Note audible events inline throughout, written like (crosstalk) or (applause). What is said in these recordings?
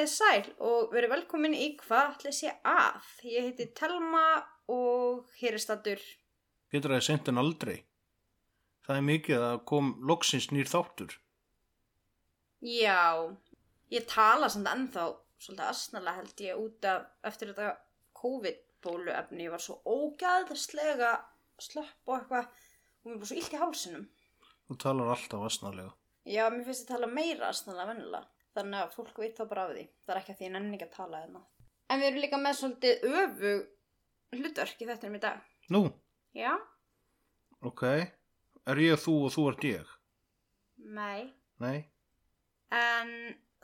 Komið þið sæl og verið velkomin í hvað ætli sé að. Ég heiti Telma og hér er stattur. Betra er sent en aldrei. Það er mikið að kom loksins nýr þáttur. Já, ég tala samt ennþá svolítið asnalega held ég út af eftir þetta COVID-bóluefni. Ég var svo ógæðslega slöpp og eitthvað og mér var svo illt í hálsinum. Þú talar alltaf asnalega. Já, mér finnst ég tala meira asnalega vennilega. Þannig að fólk veit þá bara af því. Það er ekki að því ég nenni ekki að tala hérna. En við erum líka með svolítið öfug hlutverk í þettinum í dag. Nú, Já? ok. Er ég þú og þú ert ég? Nei. Nei. En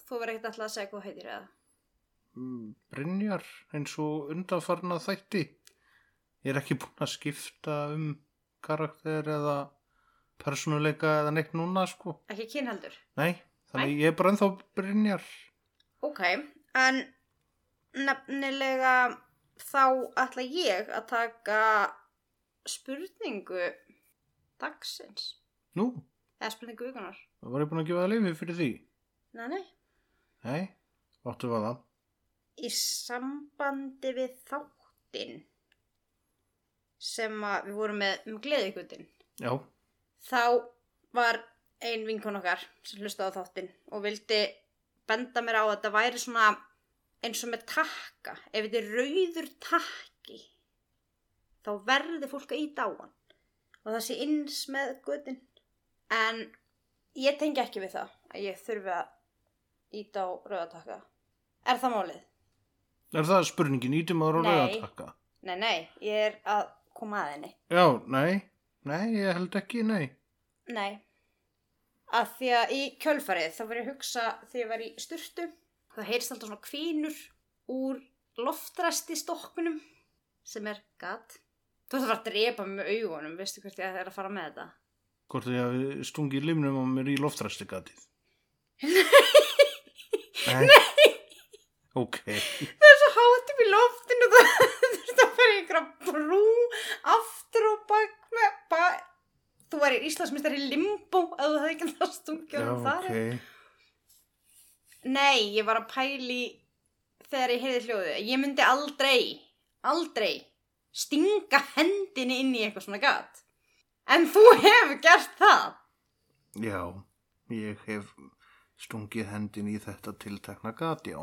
þú verður ekkert alltaf að segja hvað heitir eða? Mm, Brynjar eins og undanfarna þætti. Ég er ekki búinn að skipta um karakter eða persónuleika eða neitt núna sko. Ekki kynheldur. Nei, þannig ég er bara ennþá Brynjar. Ok, en nefnilega þá ætla ég að taka spurningu dagsins. Nú, Eða spurningu vikunar. það var ég búinn að gefa það leifi fyrir því. Nei, nei. Nei, áttu var það. Í sambandi við þáttinn sem að við vorum með um gleðigutin. Já, Þá var ein vinkon okkar sem hlustaði á þáttinn og vildi benda mér á að þetta væri svona eins og með takka. Ef þetta er rauður takki þá verði fólk að íta á hann og það sé eins með gutin. En ég tengi ekki við það að ég þurfi að íta á rauða takka. Er það málið? er það spurningin? Ítum að Nei. rauða takka? Nei, nei, ég er að koma að henni. Já, nei, nei, ég held ekki, nei. Nei. Að því að í kjölfarið þá var ég að hugsa þegar ég var í styrtu. Það heyrst alltaf svona kvínur úr loftræsti stokkunum sem er gat. Þú ætti að fara að drepa mig með augunum, veistu hvert ég er að fara með þetta? Hvort því að stungi limnum á mér í loftræstigatið. Nei. Ok. Það er svo hátum í loftinu (laughs) það þurfti að fara í einhverja brú aftur og bak með bak. Þú var í Íslandsmyndar í limbo að þú hefði ekki Já, honum þar. ok. Nei, ég var að pæli þegar ég heyrði hljóðu. Ég myndi aldrei, aldrei stinga hendinni inn í eitthvað svona gat. En þú hefur gert það. Já, ég hef stungið hendin í þetta tiltekna gat, já.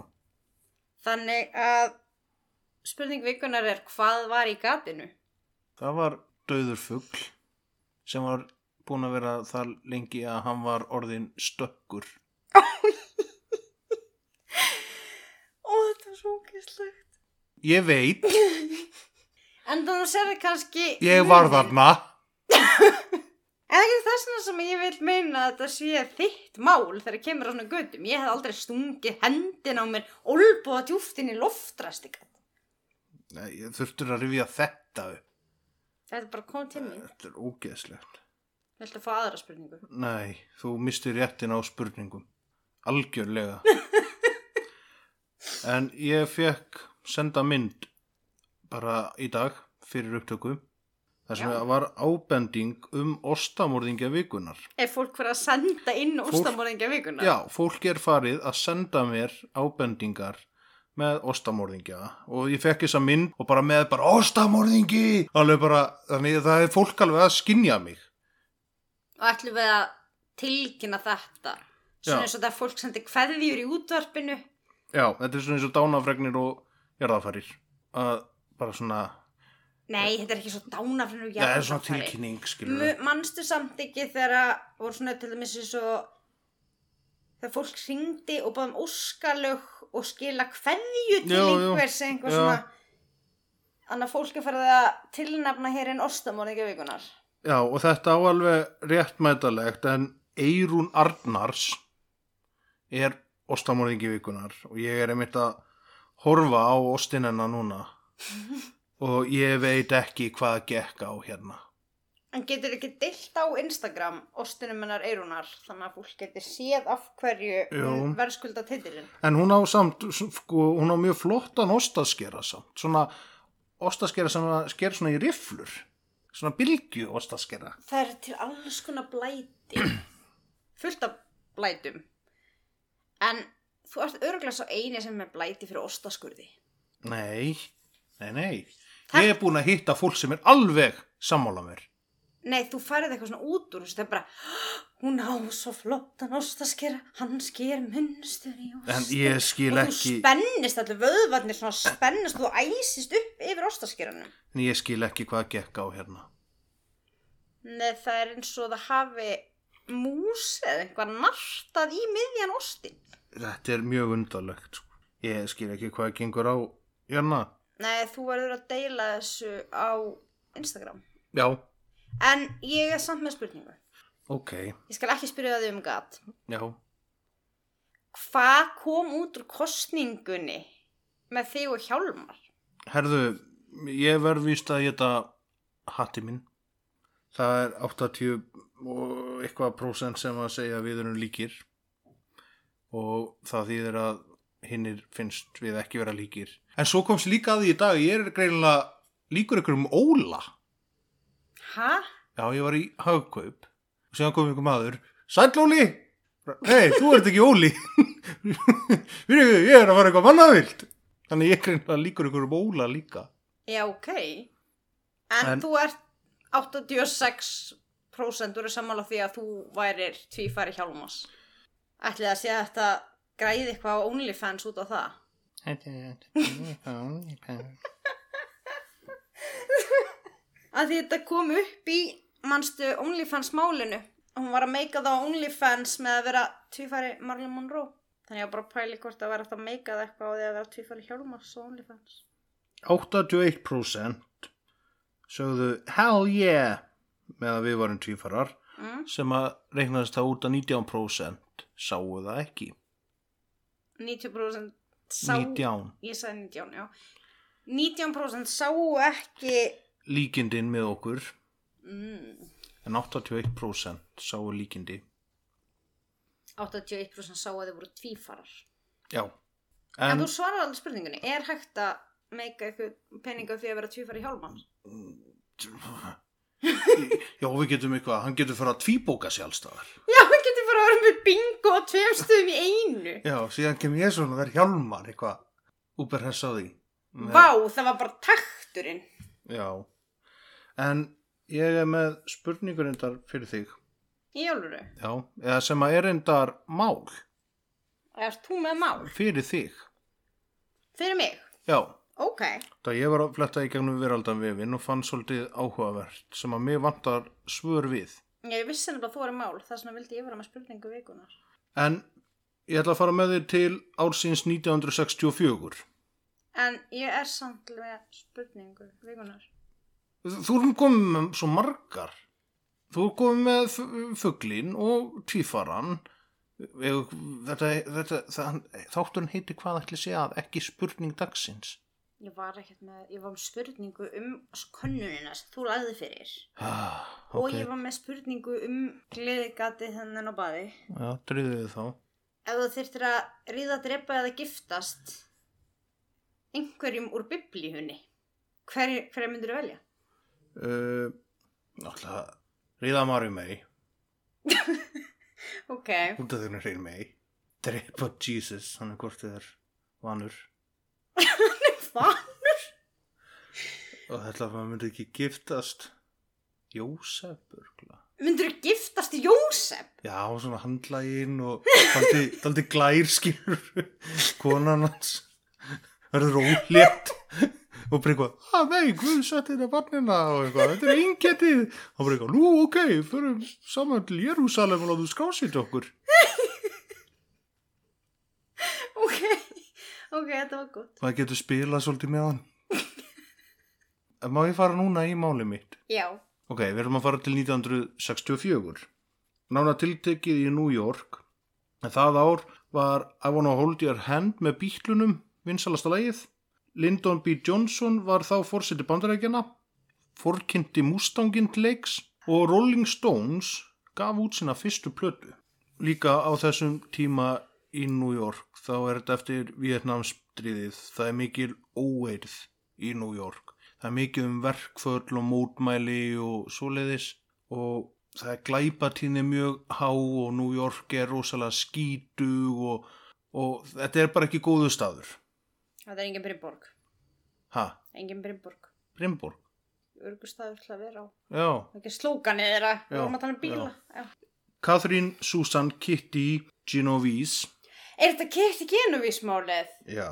Þannig að spurning vikunar er hvað var í gatinu? Það var döður fugl sem var búin að vera það lengi að hann var orðin stökkur. Ó, þetta var svo ógeðslegt. Ég veit, En þú sérði kannski... ég var þarna. En ekki þessna sem ég vil meina að þetta sé þitt mál þegar kemur á svona göttum. Ég hef aldrei stungið hendin á mér olbúða djúftin í loftræstikat. Nei, ég þurftur að rifja þetta upp. Þetta bara komið til mín. Þetta er ógeðslegt. Viltu að fá aðra spurningu? Nei, þú mistir réttin á spurningum. Algjörlega. (laughs) en ég fekk senda mynd bara í dag fyrir upptöku. Það sem Já. var ábending um ostamorðingja vikunar. Er fólk fyrir að senda inn Fólk- óstamorðingja vikuna? Já, fólk er farið að senda mér ábendingar með ostamorðingja. Og ég fekk þessa mynd og bara með bara ostamorðingi! Alveg bara, þannig að það er fólk alveg að skinja mig. Og ætlum við að tilkynna þetta? Svona eins og það fólk sendi kveðjur í útvarpinu? Já, þetta er svona eins og dánafregnir og jarðafarir að bara svona, Nei, þetta er ekki svo dánafrinu og það er svona tilkynning skilur M- Manstu samt ekki þegar að voru svona til dæmis eins og þegar fólk hringdi og báðum óskalög og skila kveðju til Já, einhvers einhver svona Þannig að fólk er farið að tilnefna hér einn ostamorðingja vikunar Já, og þetta á alveg réttmætalegt en Eirún Arnars er ostamorðingi vikunar og ég er einmitt að horfa á ostinenna núna. (laughs) Og ég veit ekki hvað gekk á hérna. En getur ekki deilt á Instagram ostinum hennar Eirúnar þannig að fólk getur séð af hverju hún verðskulda titilinn. En hún á samt, sko, hún á mjög flottan ostaskera samt, svona ostaskera sem að skera svona í rifflur, svona bylgju ostaskera. Það er til alls konar blæti. (clears throat) Fullt af blætum. En þú ert örgulega svo eini sem er blæti fyrir ostaskurði. Nei, nei, nei. Takk. Ég er búin að hitta fólk sem er alveg sammála mér. Nei, þú færið eitthvað svona út úr. Það er bara, hún á svo flottan ostaskera, hann sker munnstur í ost. En ég skil Og þú ekki, spennist allir vöðvarnir svona spennist og þú æsist upp yfir ostaskeranum. en ég skil ekki hvað gekk á hérna. Nei, það er eins og það hafi mús eða eitthvað nartað í miðjan ostin. Þetta er mjög undarlegt, sko. Ég skil ekki hvað gengur á hérna. Nei, þú verður að deila þessu á Instagram. Já, En ég er samt með spurningu. ok, Ég skal ekki spyrja þig um gat. já. Hvað kom út úr kostningunni með þig og Hjálmar? Herðu, ég verð víst að geta hatti minn. Það er 80 og eitthvað prósent sem að segja að við erum líkir og það þýðir að hinnir finnst við ekki vera líkir. En svo komst líka að því í dag, ég er greinilega líkur ykkur um Óla. Hæ? Já, ég var í hagkaup og síðan kom ykkur maður, Sæll Óli! Nei, þú ert ekki Óli. (laughs) Við ég er að fara eitthvað mannavilt. Þannig ég er greinilega líkur ykkur um Óla líka. Já, ok. En, En- þú ert 86% úr sammála því að þú værir tvífæri Hjálmars. Ætlið að sé að þetta græði eitthvað á OnlyFans út á það? (laughs) Að því þetta kom upp í manstu OnlyFans málinu. Hún var að meika það á OnlyFans með að vera tvífæri Marilyn Monroe. Þannig að bara að pæli hvort það var eftir að meika það eitthvað á því að vera tvífæri Hjálmars á OnlyFans. 81% sögðu hell yeah með að við varum tvífarar Mm. sem að reiknaðist það út að 19% sáu það ekki 90% sá... 19 Ég sagði 19, já. 19% sáu ekki... líkindin með okkur Mm, en 81% sáu líkindi 81% sáu að þið voru tvífarar. já En, en þú svarar alveg spurningunni. Er hægt að meika eitthvað peninga því að vera tvífari hjálmans? (laughs) já við getum eitthvað hann getur fyrir að tvíbóka sjálfstæðar Já, hann getur bara að vera með bingo og tveim stöðum í einu. já síðan kem ég svona eitthvað úber hess á því Með- Vá, það var bara takturinn. já en ég er með spurningur endar fyrir þig Í jóluru. já eða sem að er endar mál Erst þú með mál? fyrir þig Fyrir mig? já Ok. Það ég var að fletta í gegnum veraldan vefin og fann svolítið áhugavert sem að mér vantar svör við. Ég vissi nefnilega að þú var mál, þess vegna vildi ég vera með spurningu vikunar. En ég ætla að fara með þér til ársins 1964. En ég er samt með spurningu vikunar. Þú erum komið með svo margar. Þú erum komið með fu- fuglin og tvífaran. Þetta, þetta, þátturinn heiti hvað ætli sé að ekki spurning dagsins. Ég var ekkert með, ég var með spurningu um könnunina sem þú lagði fyrir. Ah, Og ok, ég var með spurningu um gleðigati þennan á baði. já, drýðið þá. Ef þú þyrftir að ríða, drepa eða giftast einhverjum úr biblíunni, hverju hver myndir þú velja? Uh, Náttúrulega, ríða Mari mei. (laughs) Ok, út af því hún er hrein mei drepa Jesus, hann er hvort þið er vanur hvað? og þetta að maður myndi ekki giftast Jósef burgla Myndir þú giftast Jósef? já, svona handlægin og daldi, (laughs) daldi glær skilur konan hans verður ólétt og bara eitthvað, að nei, Guð setti þetta barnina og eitthvað, þetta er yngetið og bara eitthvað, nú ok, förum saman til Jérúsalem og látum skásið okkur (laughs) Ok, ok, þetta var gott. maður getur spilað svolítið með hann Má ég fara núna í máli mitt? Já, Ok, við erum að fara til 1964. Nána tiltekið í New York. En það ár var I Wanna Hold Your Hand með bítlunum vinsalasta lagið. Lyndon B. Johnson var þá fórseti bandarækjana, fórkynnti Mustangin til leiks og Rolling Stones gaf út sína fyrstu plötu. Líka á þessum tíma í New York, þá er þetta eftir Vietnamsdriðið, það er mikil óeirð í New York. Það er mikið um verkföll og mótmæli og svoleiðis og það er glæpatíðni mjög há og New York er rosalega skítu og, og þetta er bara ekki góðu staður. Það er engin Brimborg. Ha, Engin Brimborg. Brimborg? Örgustafur til að vera á. Já. Það er slókanið þeirra. Við vorum að tala um bíla. Já. Catherine Susan Kitty Genovese. Er þetta Kitty Genovísmálið? Já.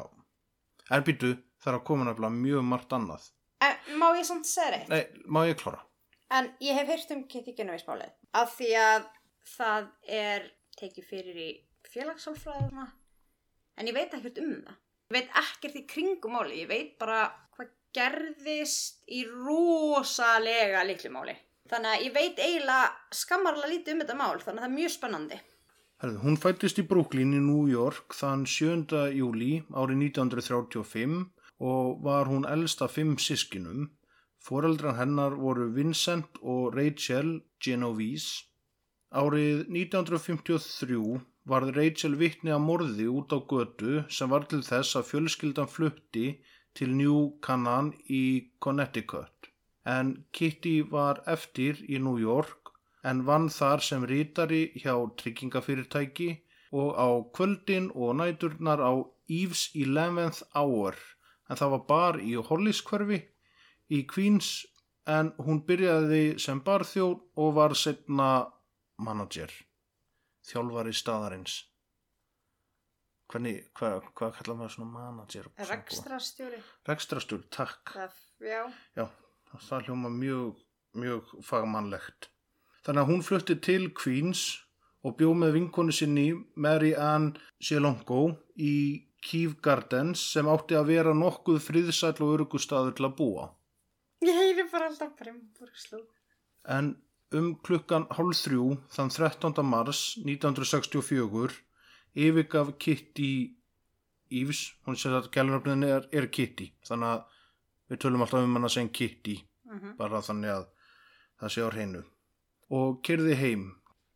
En býtu, það er að koma nefnilega mjög margt annað. En, má ég samt segja reitt? Nei, má ég klára? En ég hef heyrt um Kitty Genovísmálið. Af því að það er tekið fyrir í svona. En ég veit ekkert um það. Ég veit ekkert í kringum máli. Ég veit bara hvað gerðist í rosalega litlu máli. Þannig að ég veit eiginlega skammarlega lítið um þetta mál. Þannig að það er mjög spennandi. Herðu, hún fættist í Brooklyn í New York þann 7. júli árið 1935 og var hún elsta fimm sískinum. Foreldran hennar voru Vincent og Rachel Genovese. Árið 1953 varð Rachel vittni að morði út á götu sem var til þess að fjölskyldan flutti til New Canaan í Connecticut. En Kitty var eftir í New York en vann þar sem rítari hjá tryggingafyrirtæki og á kvöldin og næturnar á Eve's 11th Hour en það var bar í Holliskverfi í Queens en hún byrjaði sem barþjón og var setna manager, þjálfari staðarins. Hvernig, hvað, hvað kallar maður svona manager? Rekstrastjóri. Rekstrastjóri, takk. Það, já. Já, það hljóma mjög, mjög fagmannlegt. Þannig að hún flutti til Queens og bjó með vinkonu sinni Mary Ann Sjelongo í Kew Gardens sem átti að vera nokkuð friðsæll og örugustadur til að búa. Ég heyri bara alltaf Brimborgslú. En um klukkan hálf þrjú þann 13. mars 1964 yfirgaf Kitty Eves, hún sér að gælunarfniðin er, er Kitty, þannig að við tölum alltaf um hann að segja Kitty, bara þannig að það sé á hreinu. Og kerði heim.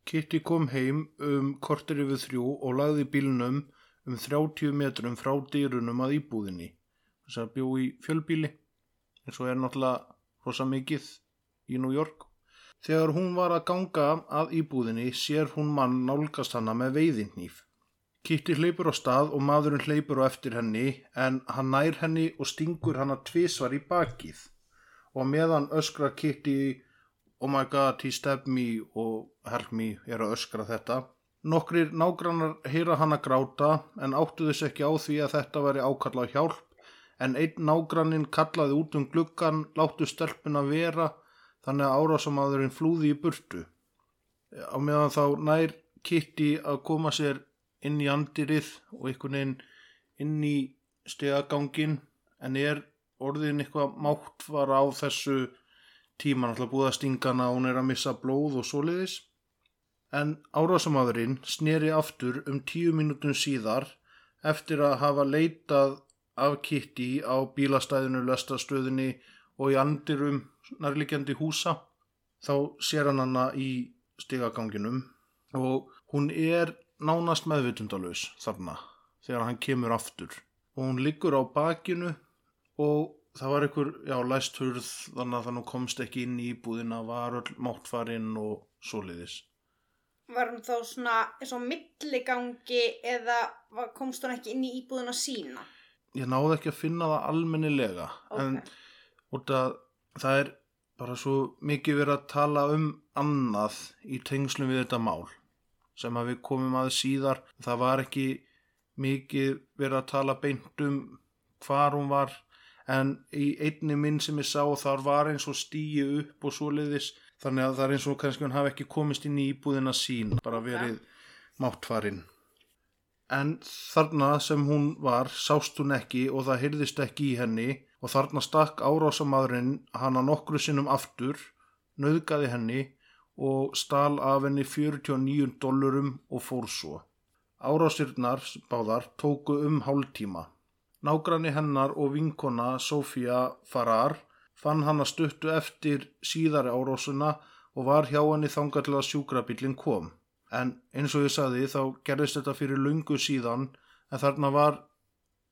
Kitty kom heim um kortir yfir þrjú og lagði bílnum um 30 metrum frá dýrunum að íbúðinni. Þess að bjó í fjölbíli, eins og er náttúrulega rosa mikið í New York. Þegar hún var að ganga að íbúðinni sér hún mann nálgast hana með veiðinnýf. Kitty hleypur á stað og maðurinn hleypur á eftir henni en hann nær henni og stingur hana tvisvar í bakið og meðan öskrar Kitty oh my god he stabbed me og help me er að öskra þetta. Nokkrir nágrannar heyra hann að gráta en áttu þess ekki á því að þetta veri ákalla á hjálp en einn nágrannin kallaði út um gluggan láttu stelpuna vera þannig að árásamadurinn flúði í burtu. Á meðan þá nær Kitty að koma sér inn í andirið og einhvern veginn inn í stegagangin en er orðin eitthvað máttvar á þessu tíma náttúrulega búið að stinga hana og hún er að missa blóð og svoleiðis. En árásamadurinn sneri aftur um tíu mínútum síðar eftir að hafa leitað af Kitty á bílastæðinu, lestastöðinni og í andirum nærlikjandi húsa. Þá sér hann hana í stigaganginum og hún er nánast meðvitundalus þarna þegar hann kemur aftur og hún liggur á bakinu og það var einhver, já, læst hurð þannig að þannig komst ekki inn í íbúðina var öll máttfarinn og svoleiðis. Var hún þá svona eins og milligangi eða var- komst hún ekki inn í íbúðuna sína? Ég náði ekki að finna það almennilega en Ok. út að það er bara svo mikið verið að tala um annað í tengslum við þetta mál sem að við komum að síðar. Það var ekki mikið verið að tala beint um hvar hún var en í einni minn sem ég sá þar var eins og stíi upp og svoleiðis. Þannig að það er eins og kannski hún hafi ekki komist inn í íbúðina sín bara verið máttfarinn en þarna sem hún var sást hún ekki og það heyrðist ekki í henni og þarna stakk árásamadurinn hana nokkru sinnum aftur, nöðgaði henni og stal af henni 49 dollurum og fór svo. Árásirnar báðar tóku um hálftíma. Nágranni hennar og vinkona Sofía Farrar fann hann að stuttu eftir síðari árásuna og var hjá henni þangað til að sjúkrabílinn kom. En eins og ég sagði þá gerðist þetta fyrir lungu síðan en þarna var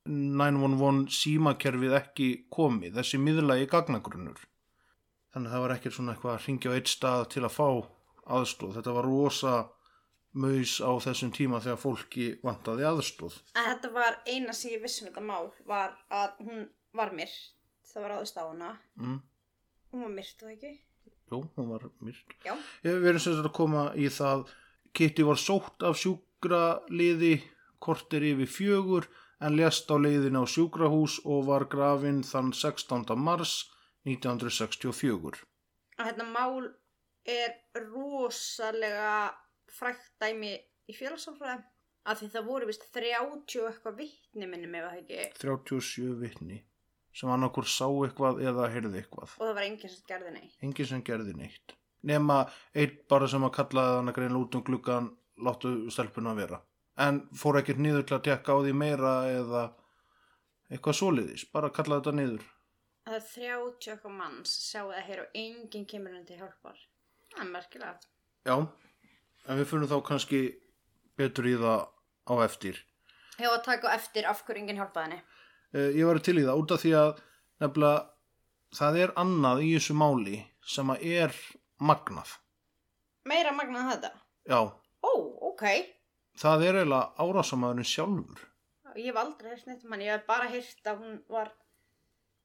911 símakerfið ekki komið, þessi miðlagi gagnagrunnur. Þannig að það var ekkert svona eitthvað að ringja á eitt stað til að fá aðstóð. Þetta var rosa maus á þessum tíma þegar fólki vantaði aðstóð. En þetta var eina sem ég vissum þetta mál var að hún var myrt. Það var áðust á hana. Mm. Hún var myrt, það ekki? Jú, hún var myrt. Já. Hef verið sem sagt að koma í það Kitty var sótt af sjúkraliði kortir yfir fjögur en lést á leiðin á sjúkrahús og var grafin þann 16. mars 1964. Að þetta mál er rosalega frækt dæmi í félagsálfræði. Af því það voru vist 30 og eitthvað vittni minni með það ekki. 37 vitni sem annarkur sá eitthvað eða heyrði eitthvað. Og það var enginn sem gerði nei. Engin sem gerði neitt. Nema einn bara sem að kallaði hann að greina út um gluggan láttu stelpuna að vera. En fór ekkert niður til að tekka á því meira eða eitthvað soliðis. Bara kallaði þetta niður. Það er 30 eitthvað manns sjáu það hér og enginn kemur til hjálpar. Það er merkilegt. Já, en við fyrir þá kannski betur í það á eftir. Hefur að taka á eftir af hverju enginn hjálpaði henni. Eh, Ég var til í það út af því að nefnilega það er annað í þessu máli sem að er magnað. Meira magnað þetta. Já, Ó, ok. Það er eiginlega árásamæðurinn sjálfur. Ég hef aldrei heyrt neitt um hann. Ég hef bara heyrt að hún var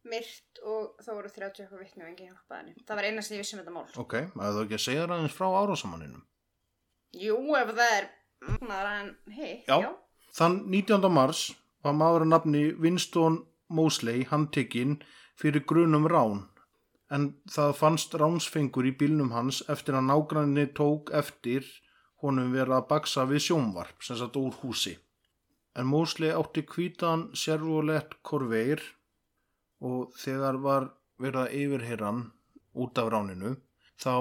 myrt og það voru 30 eitthvað vittni og enginn hjálpaði henni. Það var eina sem ég vissi um þetta mál. Ok, maður þú ekki að segja það aðeins frá árásamanninum. Jú, ef það er magnaðar en hitt, Já. já. Þann 19. mars var maður að nafni Winston Mosley handtekinn fyrir grunum rán en það fannst ránsfengur í bílnum hans eftir að nágranninni tók eftir honum vera að baksa við sjónvarp sem satt úr húsi. En Mosley átti hvítan Chevrolet Corvair og þegar var verið að yfirherra hann út af ráninu þá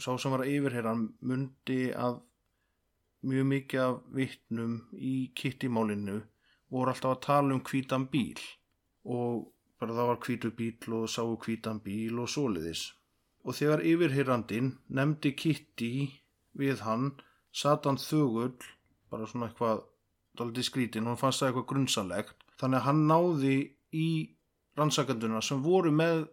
sá sem var að yfirherra hann mundi að mjög mikið af vittnum í kittimálinu voru alltaf að tala um hvítan bíl og bara það var hvítur bíl og sáu hvítan bíl og svoleiðis. Og þegar yfirhyrrandinn nefndi Kitty við hann, sat hann þögull, bara svona eitthvað daldið skrítin, hún fannst það eitthvað grunnsalegt, þannig að hann náði í rannsakanduna sem voru með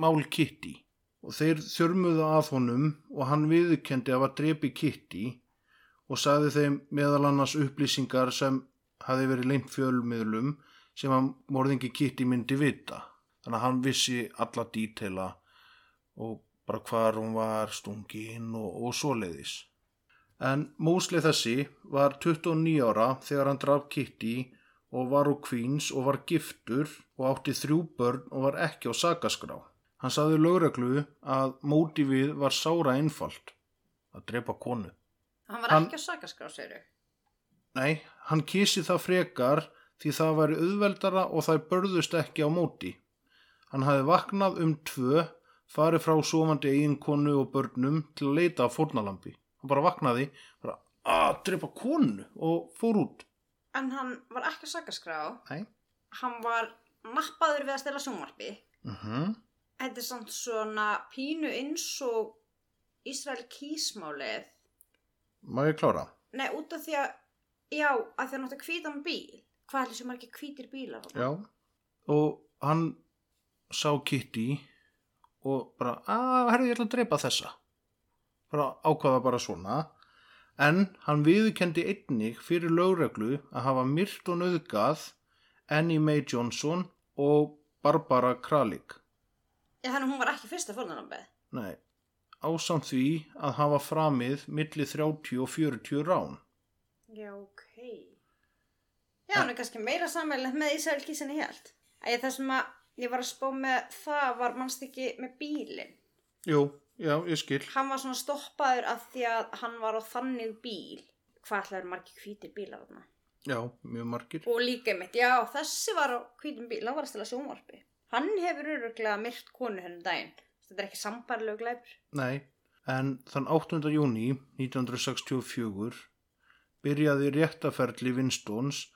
mál Kitty og þeir þörmuðu að honum og hann viðurkendi að var drepi Kitty og sagði þeim meðal annars upplýsingar sem hafi verið leint fjölmiðlum sem að morðingi Kitty myndi vita. Þannig að hann vissi alla dítela og bara hvar hún var stungin og, og svoleiðis. En Mosley þessi var 29 ára þegar hann draf Kitty og var úr Queens og var giftur og átti þrjú börn og var ekki á sakaskrá. Hann sagði lögreglu að mótivið var sára einfalt að drepa konu. Hann var Hann- ekki að sakaskrá, segir Nei, hann kísi það frekar því það væri auðveldara og þær börðust ekki á móti. Hann hafi vaknað um tvö, farið frá sofandi eiginkonu og börnum til að leita á fórnalambi. Hann bara vaknaði, bara að drepa konu og fór út. En hann var ekki að sakaskrá. Nei. Hann var nappaður við að stela sjónvarpi. Uh Þetta er samt svona pínu eins og Ísrael kísmálið. Má ég klára? Nei, út af því að, já, að því að náttúrulega hvítan bíl. Hvað er þessi margir hvítir bílar? Já. Og hann sá Kitty og bara, að herri ég ætla að drepa þessa. Bara ákvaða bara svona. En hann viðurkendi einnig fyrir lögreglu að hafa myrt og nöðgað Annie Mae Johnson og Barbara Kralik. Já, hún var ekki fyrsta fórnarlambið. Nei, ásamt því að hafa framið milli 30 og 40 rán. Já, ok. Já, hann er kannski meira sammeilegt með Ísrael kísinni helt. Það sem að ég var að spá með það var mannst ekki með bílinn. Jú, já, ég skil. Hann var svona stoppaður af því að hann var á þannig bíl. Hvað ætlaður margir hvítir bílar þarna? Já, mjög margir. Og líka mitt, já, þessi var á hvítum bíl, hann var að stela sjónvarpi. Hann hefur öruglega myrt konu henni daginn. Þetta er ekki sambarlegu glæpur. Nei, en þann 8. júni 1964 byrjaði réttaferli Winstons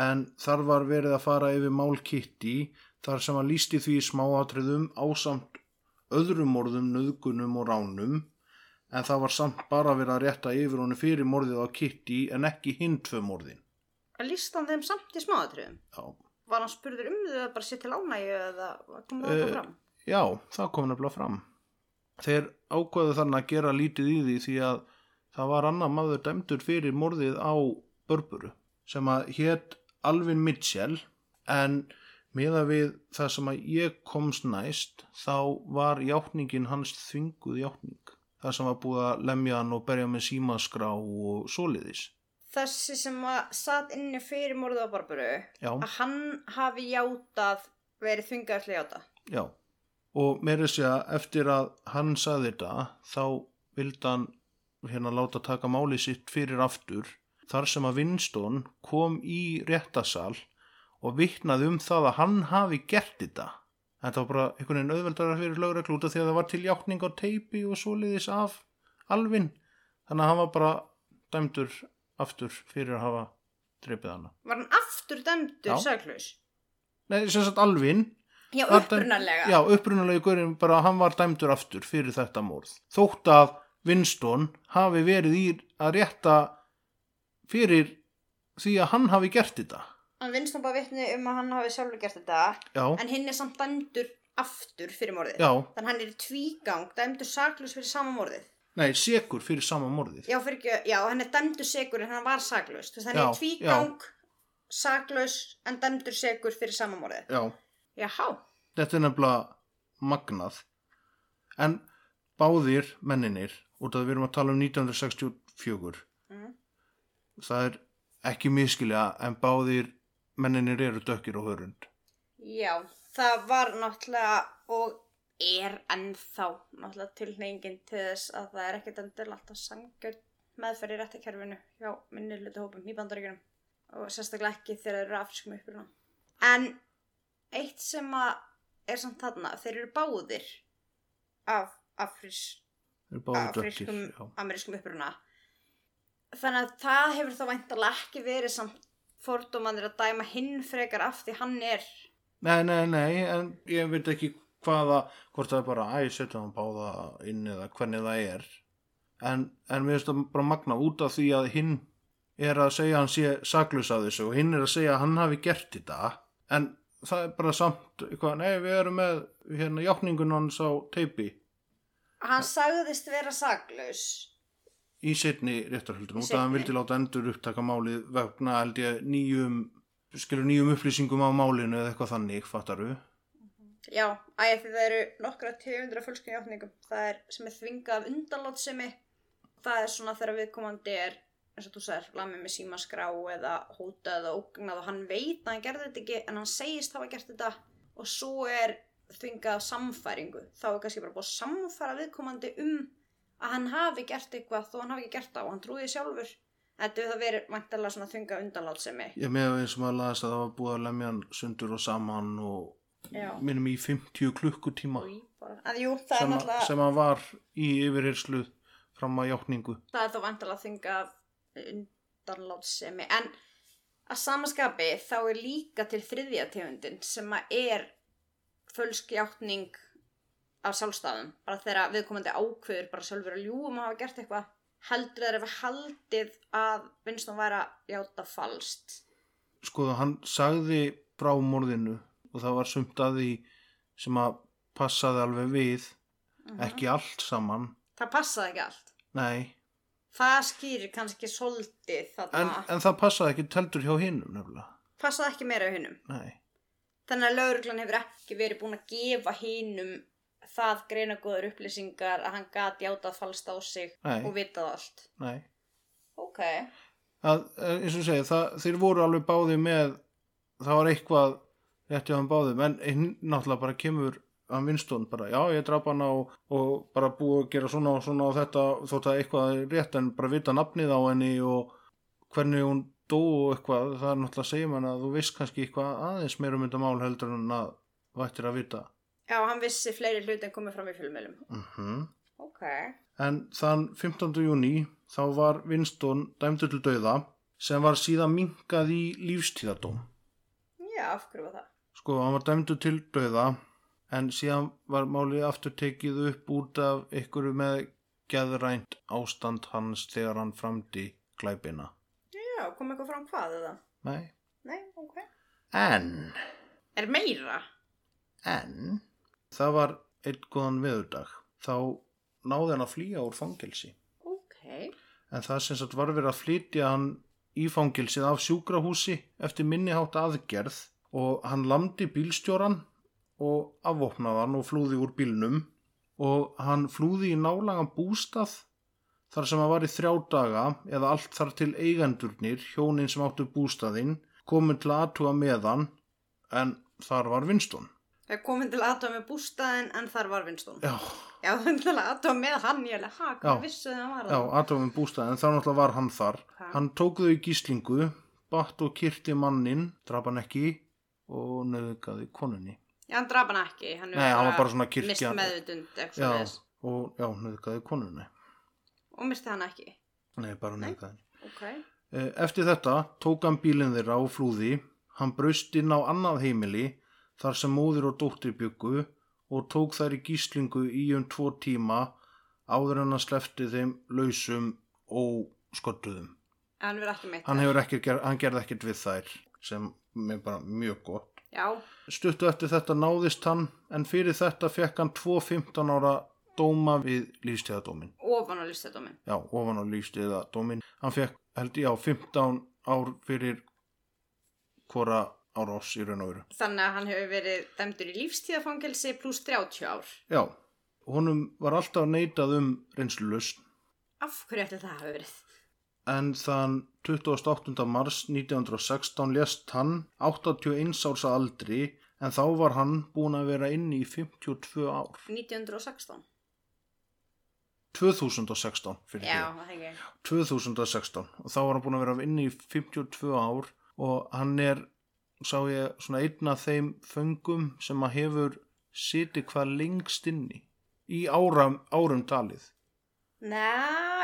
en þar var verið að fara yfir mál Kitty þar sem hann lísti því smáatriðum ásamt öðrum orðum, nöðgunum og ránum en það var samt bara verið að rétta yfir honum fyrir morðið á Kitty en ekki hinn tvö morðin. Að líst hann þeim samt í smáatriðum? Já, Var hann spurður um þau að bara sér til ánægju eða kom það Eh, uh, fram? Já, það kom nefnilega fram. Þeir ákvaðu þannig að gera lítið í því því að það var annar maður dæmdur fyrir morðið á Börburu sem að hétt Alvin Mitchell en meða við það sem að ég komst næst þá var játningin hans þvinguð játning. Það sem var búið að lemja hann og berja með símaskrá og soliðis. Þessi sem að satt inni fyrir morðið á Barburu, Já, að hann hafi játað verið þvingaður til að játa. já. Og meira þess að eftir að hann saði þetta þá vildi hann hérna láta taka máli sitt fyrir aftur þar sem að Winston kom í réttasal og vittnaði um það að hann hafi gert þetta. Þetta var bara einhvern veginn auðveldara fyrir lögreglu út af því að það var til játning á teipi og svoleiðis af alvin. Þannig að hann var bara dæmdur aftur fyrir að hafa dreipið hana. Var hann aftur dæmdur saklaus? Nei, sem sagt alvin Já, upprunalega. Já, upprunalegi guðurinn bara hann var dæmdur aftur fyrir þetta morð. Þótt að Winston hafi verið í að rétta fyrir því að hann hafi gert þetta. Hann vinnst bara vitni um að hann hafi sjálfur gert þetta, Já, en hinn er samt dæmdur aftur fyrir morðið. já, Þannig hann er í tvígang, dæmdur saklaus fyrir sama morðið. nei, sekur fyrir sama morðið. Já, fyrir ekki, já, hann er dæmdur segur en hann var saklaus. Þú veist, hann Já, er í tvígang, saklaus en dæmdur segur fyrir sama morðið. Já, Jáhá, þetta er nefnilega magnað. En báðir menninir, út af að við erum að tala um 1964, Mhm. það er ekki miskilja en báðir menninir eru dökkir og hörund. já, það var náttúrulega og er ennþá náttúrulega tilneyingin til þess að það er ekkert endilega alltaf sangjörn meðferð í réttakerfinu hjá minni hluta hópum í bandaríkjunum og sérstaklega ekki þegar þeir eru afskum uppruna. En eitt sem er samt þarna, þeir eru báðir af afriskum amerískum uppruna. Þannig að það hefur þá væntalega ekki verið samt fordómanir að dæma hinn frekar af því hann er Nei, nei, nei, en ég veit ekki hvaða, hvort það er bara æ, setja hann báða inn eða hvernig það er. En, en mér finnst það bara magna út af því að hinn er að segja að hann sé saklaus af þessu og hinn er að segja að hann hafi gert þetta. En það er bara samt, eitthvað, nei, við erum með hérna játningun hans á teipi Hann sagðist vera saklaus. Í setni réttarhöldun út af að hann vildi láta endur upptaka málið vegna held ég nýjum, skilur nýjum upplýsingum á málinu eða eitthvað þannig, fattaru. Já, æði því það eru nokkra tegundur af fölskum játningum. Það er sem er þvingað af undanlátsemi. Það er svona þegar viðkomandi er, eins og þú sagðir, lamið með símaskrá eða hótað eða ógnað og hann veit að hann gerði þetta ekki en hann segist hafa gert þetta og svo er þvingað af samfæringu. Þá er kannski bara búið að samfæra viðkomandi um að hann hafi gert eitthvað þó hann hafi ekki gert það og hann trúið sjálfur. Þetta hefur það verið mæntalega svona þvingað undanlátsemi. Ég með eins og maður laðast að það var búið að lemja hann sundur og saman og Já. minnum í 50 klukkutíma bara. En jú, sem, að, náttúrulega... sem að var í yfirherslu fram að játningu. það er þá vantilega að þynga undanlátsemi en að samaskapi þá er líka til þriðja tegundin sem að er fölsk játning af sjálfstæðum. Bara þegar viðkomandi ákveður bara sjálfur að ljúum að hafa gert eitthvað heldur þeir ef haldið að Winston væri að játa falskt. Sko hann sagði frá morðinu og það var sumt að því sem að passaði alveg við, ekki allt saman. það passaði ekki allt. Nei, það skýrir kannski svolítið en, en það passaði ekki teltur hjá hinnum nefnilega. passaði ekki meira á hinnum Nei, Þannig að lauruglan hefur ekki verið búin að gefa hinum það greina góðar upplýsingar að hann gati játað falskt á sig Nei. og vitað allt. nei. Ok. að, eh, eins og segja, það, þeir voru alveg báði með, það var eitthvað rétt hjá hann báðum, en hinn náttúrulega bara kemur hann Winston bara, já ég draf hann á og bara búið að gera svona og svona og þetta þótt að eitthvað er rétt en bara vita nafnið á henni og hvernig hún dó og eitthvað, það er náttúrulega að segja mann að þú veist kannski eitthvað aðeins meira um þetta mál heldur en að vættir að vita Já, hann vissi fleiri hluti en komið fram í fjölmjölum. mm Ok. En þann 15. júni þá var Winston dæmdur til dauða sem var síðan minkað í lífstíðadóm. Já, af hverju var það? Sko, hann var dæmdur til dauða en síðan var málið aftur tekið upp út af ykkur með geðrænt ástand hans þegar hann framdi glæpina. Já, kom eitthvað fram hvað eða? Nei. Nei, ok. En, Er meira? en, það var einn góðan veðurdag. Þá náði hann að flýja úr fangelsi. Ok. En það sem sagt var verið að flytja hann í fangilsið af sjúkrahúsi eftir minnihátt aðgerð og hann landi bílstjóran og afvopnaði hann og flúði úr bílnum og hann flúði í nálagan bústað þar sem hann var í þrjá daga eða allt þar til eigendurnir, hjónin sem áttu bústaðinn, komin til aðtuga með hann en þar var Winston. Það komin til aðtóa með bústaðin en þar var Winston. Já, Já, (laughs) það er til aðtóa með hann, ég ha, Já. hvað vissu það var já, það? aðtuga með bústaðinn, þá náttúrulega var hann þar. Ha. Hann tók þau í gíslingu, batt og kyrti mannin, draf hann ekki og nöðgaði konunni. Já, hann draf hann ekki. Hann Nei, var bara svona kirkja- Mist meðvitund, eitthvað Já, svo þess. og já, nöðgaði konunni. Og misti hann ekki. Nei, bara Nei. nöðgaði. Ok. Eh, Eftir þetta tók hann bílinn þeirra og flúði. Hann braust inn á annað heimili þar sem móðir og dóttir byggu og tók þær í gíslingu í um tvo tíma áður en hann slefti þeim lausum og skottuðum. Hann verið ekki meitt. Hann, hefur ekkert hann gerði ekkert við þær sem er bara mjög gott. Já, Stuttu eftir þetta náðist hann en fyrir þetta fekk hann tvo 15 ára dóma við lífstíðadómin. ofan á listadómin. Já, ofan á lífstíðadómin. Hann fekk, held ég, á 15 ár fyrir hvora árás í raun og veru. Þannig að hann hefur verið dæmdur í lífstíðafangelsi pluss 30 ár. Já, honum var alltaf neitað um reynslulust Af hverju ætli það hafi verið? en þann 28. mars 1916 lést hann 81 árs að aldri en þá var hann búin að vera inni í 52 ár. 1916. 2016 fyrir Já, því. það hengi. 2016 og þá var hann búin að vera inni í 52 ár og hann er, sá ég, svona einn af þeim föngum sem að hefur sitið hvað lengst inni í áram, árum talið. Næ,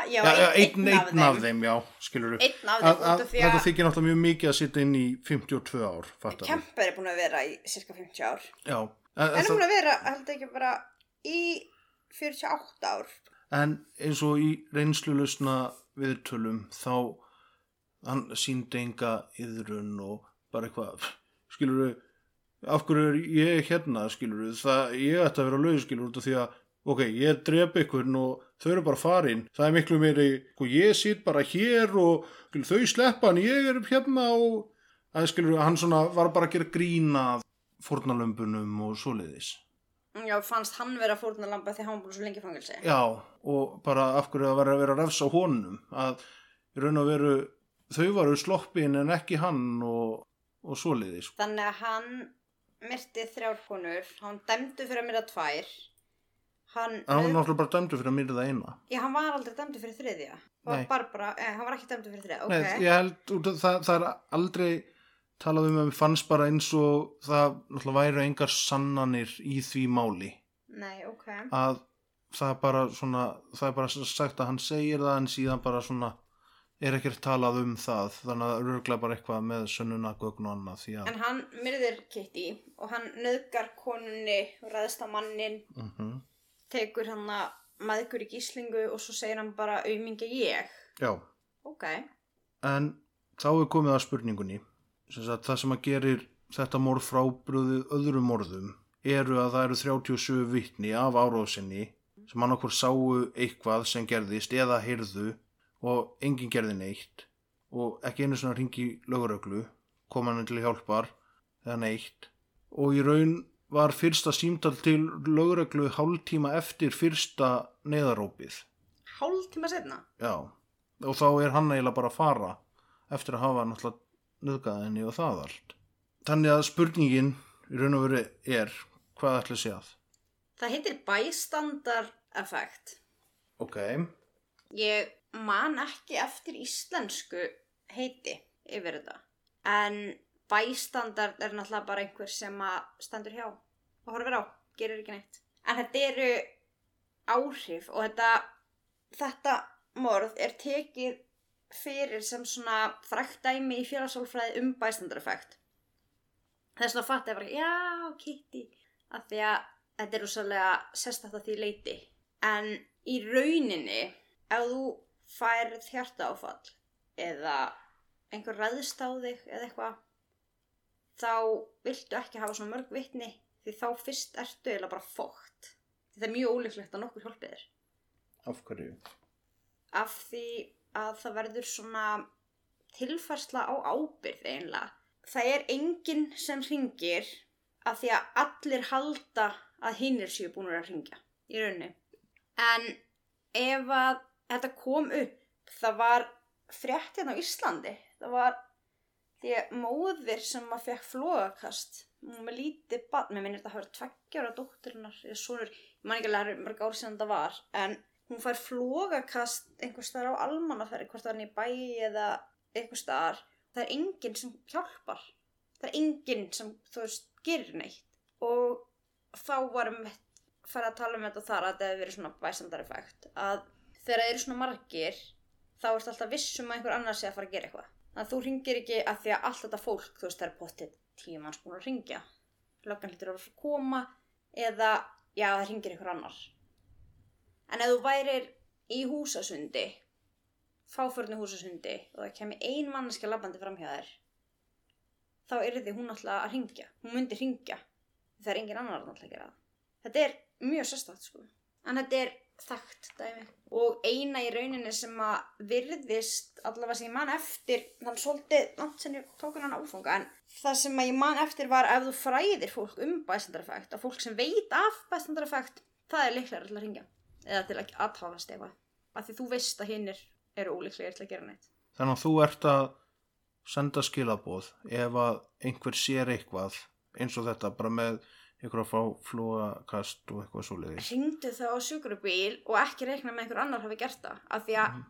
já, Já, já, einn, einn, einn af þeim, já, skilur þeim, út af því Þetta þykir náttúrulega mjög mikið að sitja inn í 52 ár. Kemper er búin að vera í cirka 50 ár. Já, en, er það, búin að vera, held ekki bara, í 48 ár. en eins og í reynslulusna viðtölum þá hann síndi enga yðrun og bara eitthvað, skilur við, af hverju er ég hérna, skilur við, það, ég ætti að vera laus, skilur við, út af því að, ok, ég drep ykkur og þau eru bara farin, það er miklu meiri, sko, ég sitt bara hér og skilur, þau sleppa en ég er hérna og, að skilur við, hann svona var bara að gera grína fórnalömbunum og svoleiðis. Já, fannst hann vera fórnarlamba því hann búin svo lengi í fangelsi. Já, og bara af hverju það var að vera að refsa honum, að raun og veru, þau varu sloppin en ekki hann og, og svoleiðis. Þannig að hann myrti þrjár konur, hann dæmdu fyrir að myrta tvær. Hann, Hann var náttúrulega bara dæmdur fyrir að myrða eina. Já, hann var aldrei dæmdu fyrir þriðja. Nei. Barbara, eh, hann var ekki dæmdu fyrir þriðja, ok. Nei, ég held, það, það er aldrei talað um að mér fannst bara eins og það náttúrulega væru engar sannanir í því máli. Nei, ok. Að það er bara svona, það er bara sagt að hann segir það en síðan bara svona er ekkert talað um það. Þannig að örgulega bara eitthvað með sönnuna, gögn og annað því að... En hann myrðir Kitty og hann nöðgar konunni og ræðist á mannin, Mm tekur hann að maðgur í gíslingu og svo segir hann bara aumingi ég. Já. Ok. En þá er komið að spurningunni. Sem sagt, það sem að gerir þetta morð frábröðið öðrum morðum eru að það eru 37 vittni af áróðsynni sem annarkur sáu eitthvað sem gerðist eða heyrðu og enginn gerði neitt og ekki einu svona ringi löguröglu kom hann til hjálpar eða neitt og í raun var fyrsta símtal til löguröglu hálftíma eftir fyrsta neðarópið. Hálf tíma setna? Já, og þá er hann eiginlega bara að fara eftir að hafa náttúrulega nöðgað henni og það allt. Þannig að spurningin í raun og veru er hvað ætla að sé að? Það heitir bystander effect. Ok, Ég man ekki eftir íslensku heiti yfir þetta. En bæstandard er náttúrulega bara einhver sem að stendur hjá og horfir á, gerir ekki neitt. En þetta eru áhrif og þetta, þetta morð er tekið fyrir sem svona frækt dæmi í félagsálfræði um bæstandareffekt. Þess vegna fatt ég bara, já, Kitty, af því að þetta er rosalega sérstætt að því leiti. En í rauninni, ef þú færð hjarta áfall eða einhver ræðist á þig eða eitthvað, þá viltu ekki hafa svona mörg vitni því þá fyrst ertu eða bara fókt. Þetta er mjög ólíklegt að nokkur hjálpið þér. Af hverju? Af því að það verður svona tilfærsla á ábyrð einlega. Það er enginn sem ringir af því að allir halda að hinnir séu búin að ringja í rauninni. En ef að þetta kom upp, það var frétt hérna á Íslandi. Það var því að móðir sem að fekk flóðakast, hún með lítið barn, með minnir þetta að hafa tveggjára dótturinnar, eða svonur, ég man ekki að læra mörg ár síðan það var, en hún fær flógakast einhvers staðar á almannaferði, hvort það er í bæi eða einhvers staðar. Það er enginn sem hjálpar. Það er enginn sem, þú veist, gerir neitt. Og þá varum við að fara að tala um þetta þar að þetta hefur verið svona bæsandareffekt. Að þegar það eru svona margir, þá ertu alltaf vissum að einhver annar sé að fara að gera eitthvað. Þannig að þú ringir ekki að því að allt þetta fólk, þú veist, það er potið tíu manns búin að ringja. Löggan hlýtur að koma eða, já, það ringir einhver annar. En ef þú værir í húsasundi, fáförnu húsasundi og það kemur ein manneskja labbandi fram hjá þér, þá er því hún alltaf að ringja. Hún myndi ringja. Er engin annar að alltaf gera það. Þetta er mjög sérstætt, sko. En þetta er þekkt dæmi. Og eina í rauninni sem að virðist, allavega sem ég man eftir, þannig svolítið langt sem ég tók hann áfanga, en það sem að ég man eftir var ef þú fræðir fólk um bæstandareffekt, að fólk sem veit af bæstandareffekt, það er líklega til að ringja eða til að aðtáðast eitthvað. Af því þú veist að hinnir eru ólíklegir til að gera neitt. Þannig að þú ert að senda skilaboð ef að einhver sér eitthvað eins og þetta bara með ykkur að fá flúakast og eitthvað svo leiðis. ringdu þá á sjúkrubíl og ekki reikna með einhver annar hafi gert það af því að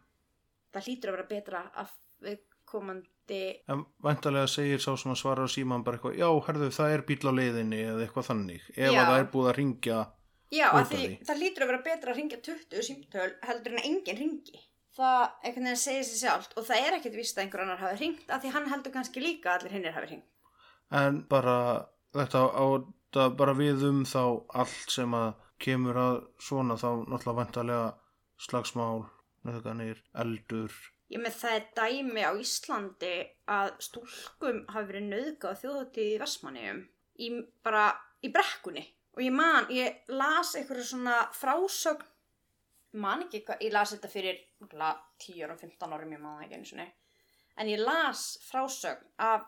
það hlýtur að vera betra að við komandi En væntalega segir sá sem að svara á síman bara eitthvað, já, herðu, það er bíl á leiðinni eða eitthvað þannig. Ef Já. að það er búið að ringja, já, af af því það hlýtur að vera betra að ringja 20 símtöl heldur en að enginn ringi það einhvern veginn segir sér sjálft og það er ekkert víst að einhver annar hafi ringt af því hann heldur kannski líka að allir hinnir hafi ringt en bara þetta á þetta bara við um þá allt sem að kemur að svona þá náttúrulega væntalega slagsmál, nöðganir, eldur. Ég með það er dæmi á Íslandi að stúlkum hafi verið nöðgað þjóðháttið í Vestmanniðum í bara í brekkunni og ég man, ég las einhverju svona frásögn man ekki hvað, ég las þetta fyrir örugglega 10 árum, 15 árum, ég man það ekki einu sinni en ég las frásögn af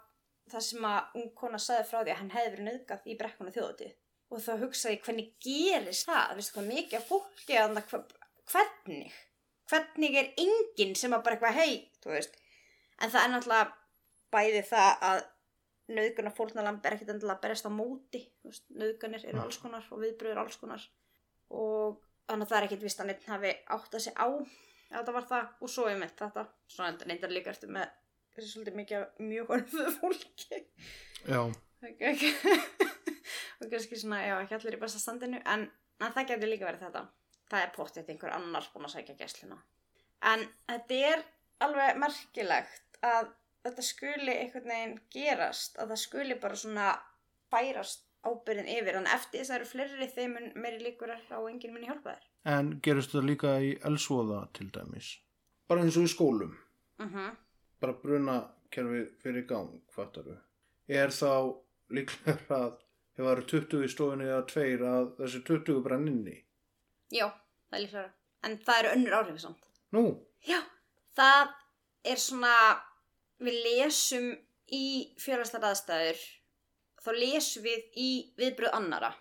það sem að ung kona sagði frá því að hann hefði verið nöðgað í brekkunni þjóðháttið og þá hugsaði ég hvernig gerist það, veistu hvað mikið af fólki að það, hvernig? Hvernig er enginn sem að bara eitthvað hei, en það er náttúrulega bæði það að nöðgunar fórnalamb er ekkert endilega að berjast á móti nöðganir eru alls konar og viðbröður alls konar. Og þannig að það er ekkert vist að neitt hafi átt að sig á að þetta var það. Og svo ég með þetta svona reyndar líka eftir með þessi svolítið mikið mjög horfðu fólki Já, (laughs) og kannski svona, já, ekki allir í besta standinu, en, en það getur líka verið þetta. Það er pottið einhver annars búin að sækja gæsluna. En þetta er alveg merkilegt að þetta skuli einhvern veginn gerast, að það skuli bara svona færast ábyrðin yfir, en eftir þess að það eru fleiri þeim meiri líkur er á enginn muni hjálpa þér. en gerist þetta líka í elsvoða til dæmis? Bara eins og í skólum. Uh bara brunakerfi fyrir gang, fattar við. Er þá líklega að ef það eru 20 í stofunni eða tveir að þessi 20 brenn inni? Já, það er líklega. En það eru önnur áhrif samt. Nú, Já, það er svona, við lesum í félagslega aðstæður, þá lesum við í viðbröð annara.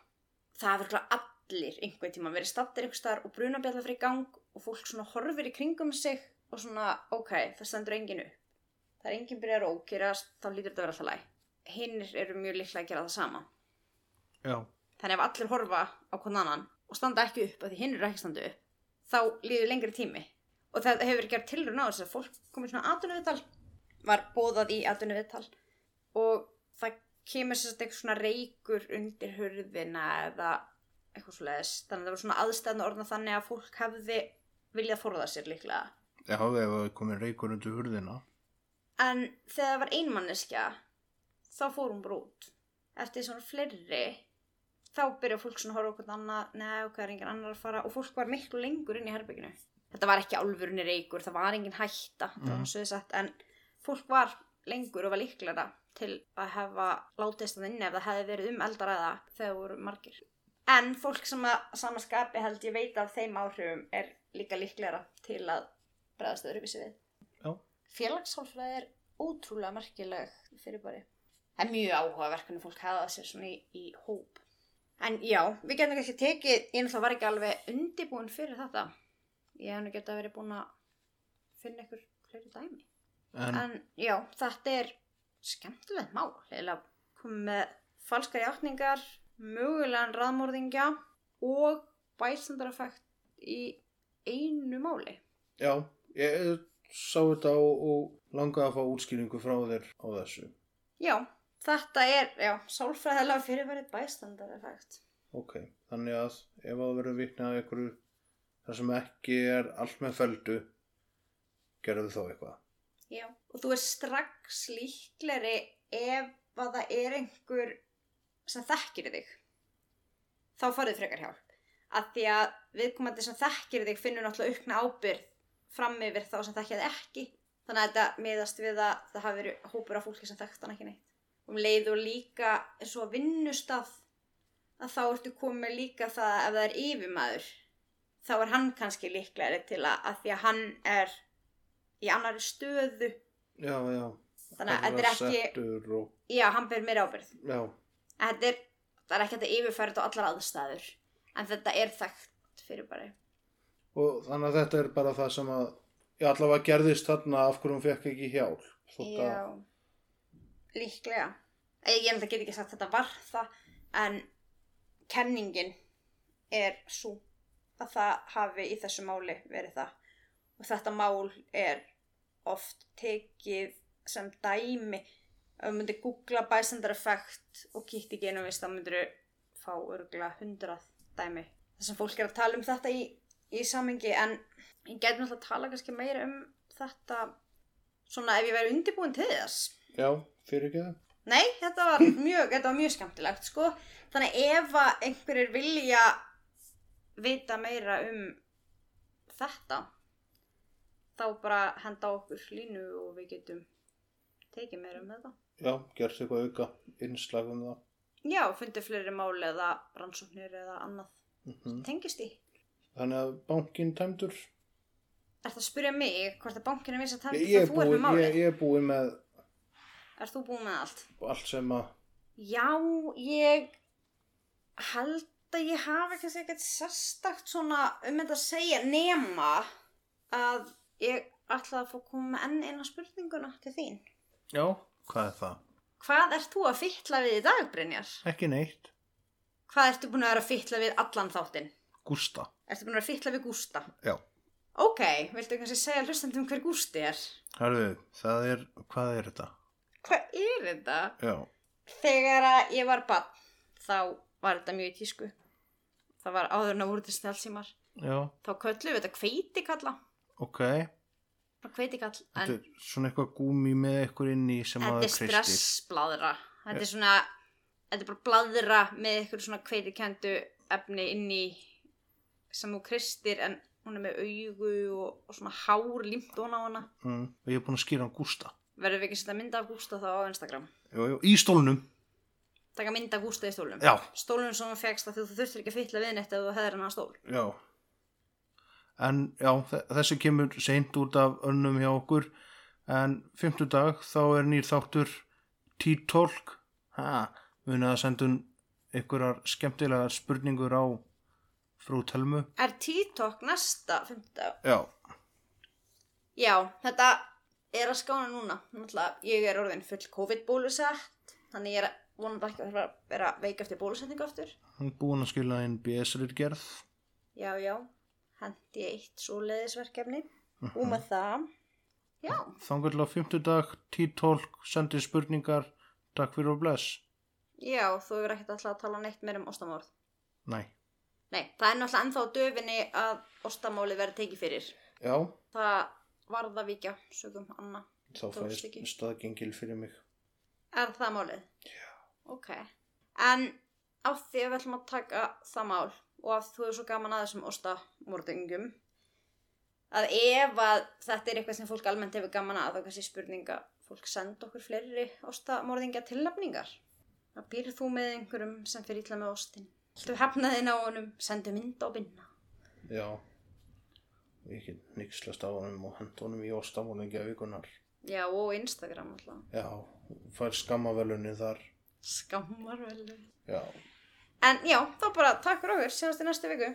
Það er verið allir einhvern tíma verið stattir einhver staðar og brunabjallar fyrir gang og fólk svona horfir í kringum sig og svona, ok, það stendur engin upp. Það er engin byrjar að ókýrast, þá lítur þetta að vera alltaf læg. Hinnir eru mjög líklega að gera það sama. já, Þannig ef allir horfa á hvern annan og standa ekki upp, af því hinn eru ekki standa upp, þá líður lengri tími. Og það hefur verið gert tilraun á þess að fólk komið svona atvinnuviðtal, var bóðað í atvinnuviðtal og það kemur sérst eitthvað svona reykur undir hurðina eða eitthvað svo leiðis. Þannig að það var svona aðstæðan orðna þannig að fólk hefði viljað forða sér líklega. Já, ef það komið reykur undir hurðina. En þegar það var einmanneskja, þá fór hún bara út. Eftir svona fleiri, þá byrja fólk svona að horfa okkur annað, neða, hvað er engin annar að fara og fólk var miklu lengur inn í herbygginu. Þetta var ekki álfurinn reykur, það var engin hætta, það var sagt, en fólk var lengur og var líklega til að hafa látist það inni ef það hefði verið um eldaræða þegar voru margir. En fólk sem að sama skapi held ég veit af þeim áhrifum er líka líklega til að bregðast öðruvísi við. Félagshálfræði er ótrúlega merkileg fyrirbæri. Það er mjög áhugaverk hvernig fólk hefða sér svona í, í hóp. En já, við getum ekki tekið, ég náttúrulega var ekki alveg undibúin fyrir þetta. Ég hef nú getað verið búin að finna ykkur fleiri dæmi. En, En já, þetta er skemmtilegt mál. Eða komið með falskar játningar, mögulegan raðmórðingja og bæstandareffekt í einu máli. já, ég sá þetta og, og langaði að fá útskýringu frá þér á þessu. Já, þetta er, já, sálfræðilega fyrirverið bæstandareffekt. Ok, þannig að ef það verður vitnað að einhverju þar sem ekki er allt með feldu, gerðu þá eitthvað. Já, og þú er strax líkleri ef að það er einhver sem þekkir þig. Þá farið frekar hjálp. Að því að viðkomandi sem þekkir þig finnur náttúrulega aukna ábyrð fram yfir þá sem þekkja þig ekki. Þannig að þetta miðast við að það hafi verið hópur af fólki sem þekkt hann ekki neitt. Um leið og líka eins og vinnustaf að þá ertu komið líka það að ef það er yfirmaður þá er hann kannski líklegri til að, að því að hann er í annari stöðu Já, já. Þannig að þetta er ekki- og, já, hann ber meira ábyrð þetta er, er ekki að þetta á allar aðstæður en þetta er þekkt fyrir bara og þannig að þetta er bara það sem að, já, allavega gerðist þarna af hverju hún fekk ekki hjálp. Þótt að, já, líklega. Ég ég enda get ekki sagt að þetta var það en kenningin er svo að það hafi í þessu máli verið það. Og þetta mál er oft tekið sem dæmi. Ef þú myndir googla bystander effect og kíkti ekki einu vist þá myndir þú fá örgulega hundrað dæmi. Þar sem fólk er að tala um þetta í, í samengi en ég gæti náttúrulega að tala kannski meira um þetta svona ef ég væri undirbúin til þess já, fyrir ekki það. Nei, þetta var (laughs) mjög, þetta var mjög skemmtilegt sko. Þannig ef að einhverjir vilja vita meira um þetta þá bara henda okkur línu og við getum tekið meira um þetta. Já, gerst eitthvað auka innslag um það. Já, fundið fleiri máli eða rannsóknir eða annað. Mm Tengist í. Þannig að bankin tæmdur. Er það að spyrja mig hvort að bankinu vissi að Ég, tæmta ég, er það þú er með búin, máli? ég, ég er búin með Er þú búin með allt? allt sem að, Já, ég held að ég hafi kannski ekkert sérstakt svona um þetta að segja nema að ég ætla að fá að koma með enn eina spurninguna til þín. já, hvað er það? Hvað ert þú að fytla við í dag, Brynjar? Ekki neitt. Hvað ertu búin að vera að fytla við allan þáttinn? Gústa. Ertu búin að fytla við Gústa? Já. Ok, viltu kannski segja hlustandum hver Gústi er? Hörðu, það er, hvað er þetta? Hvað er þetta? Já, Þegar að ég var bann, þá var þetta mjög í tísku. Það var áður en að voru til snjálfsímar. já, Þá köllum við þetta kveitikalla. ok. Bara kveitikall. Þetta En er svona eitthvað gúmi með eitthvað inn í sem þetta að er stressbladra. Þetta er svona, þetta er bara bladra með eitthvað svona kveitikendu efni inn í sem þú kristir en hún er með augu og, og svona hár ón á hana. Mm, og ég er búin að skýra hann Gústa. Verður við ekki að setja mynda af Gústa þá á Instagram? Jú, jú, í stólnum. Taka mynda af Gústa í stólum. Já, Stólum sem þú fegst að þú þurftir ekki að fytla við neitt ef þú hefðir hann að stól. já. En já, þe- þessi kemur seint út af önnum hjá okkur. En fimmtudag þá er nýr þáttur T-Talk. Ha, munið að sendum einhverjar skemmtilegar spurningur á frú Telmu. Er TikTok næsta 50? Já, Já, þetta er að skána núna. Náttúrulega, ég er orðin full COVID-bólusett, þannig ég er vonandi ekki að vera- vera veik eftir bólusetningu aftur. hann er búin að skila inn BS-ritgerð. Já, já, hendi eitt svoleiðisverkefni. Og með það, já, Þangur til á fimmtudag, T-Talk, sendi spurningar. Takk fyrir og bless. já, þú hefur ekkert alltaf að tala neitt meir um ástamorð. Nei. Nei, það er náttúrulega ennþá döfinni að ostamáli verði tekið fyrir. Já, Það varð að vikja, sögum Anna. þá fæðist staðgengil fyrir mig. Er það málið? Já. Ok. En á því að við ætlum að taka það mál og að þú er svo gaman að þessum ostamordingum að ef að þetta er eitthvað sem fólk almennt hefur gaman að þá kannski spurninga fólk senda okkur fleiri ostamordingja tilnafningar. Það býrð þú með einhverjum sem fyrir ítla með ostin. Þú hefnaðinn á honum, sendu mynd á binna. Já. Ég get nixlast á honum og hend honum í ostamóningja vikunar. Já, og Instagram alltaf. Já, fær skammavelunni þar. Skammar vel. Já. En já, þá bara takk fyrir okkur, sjáumst í næstu viku.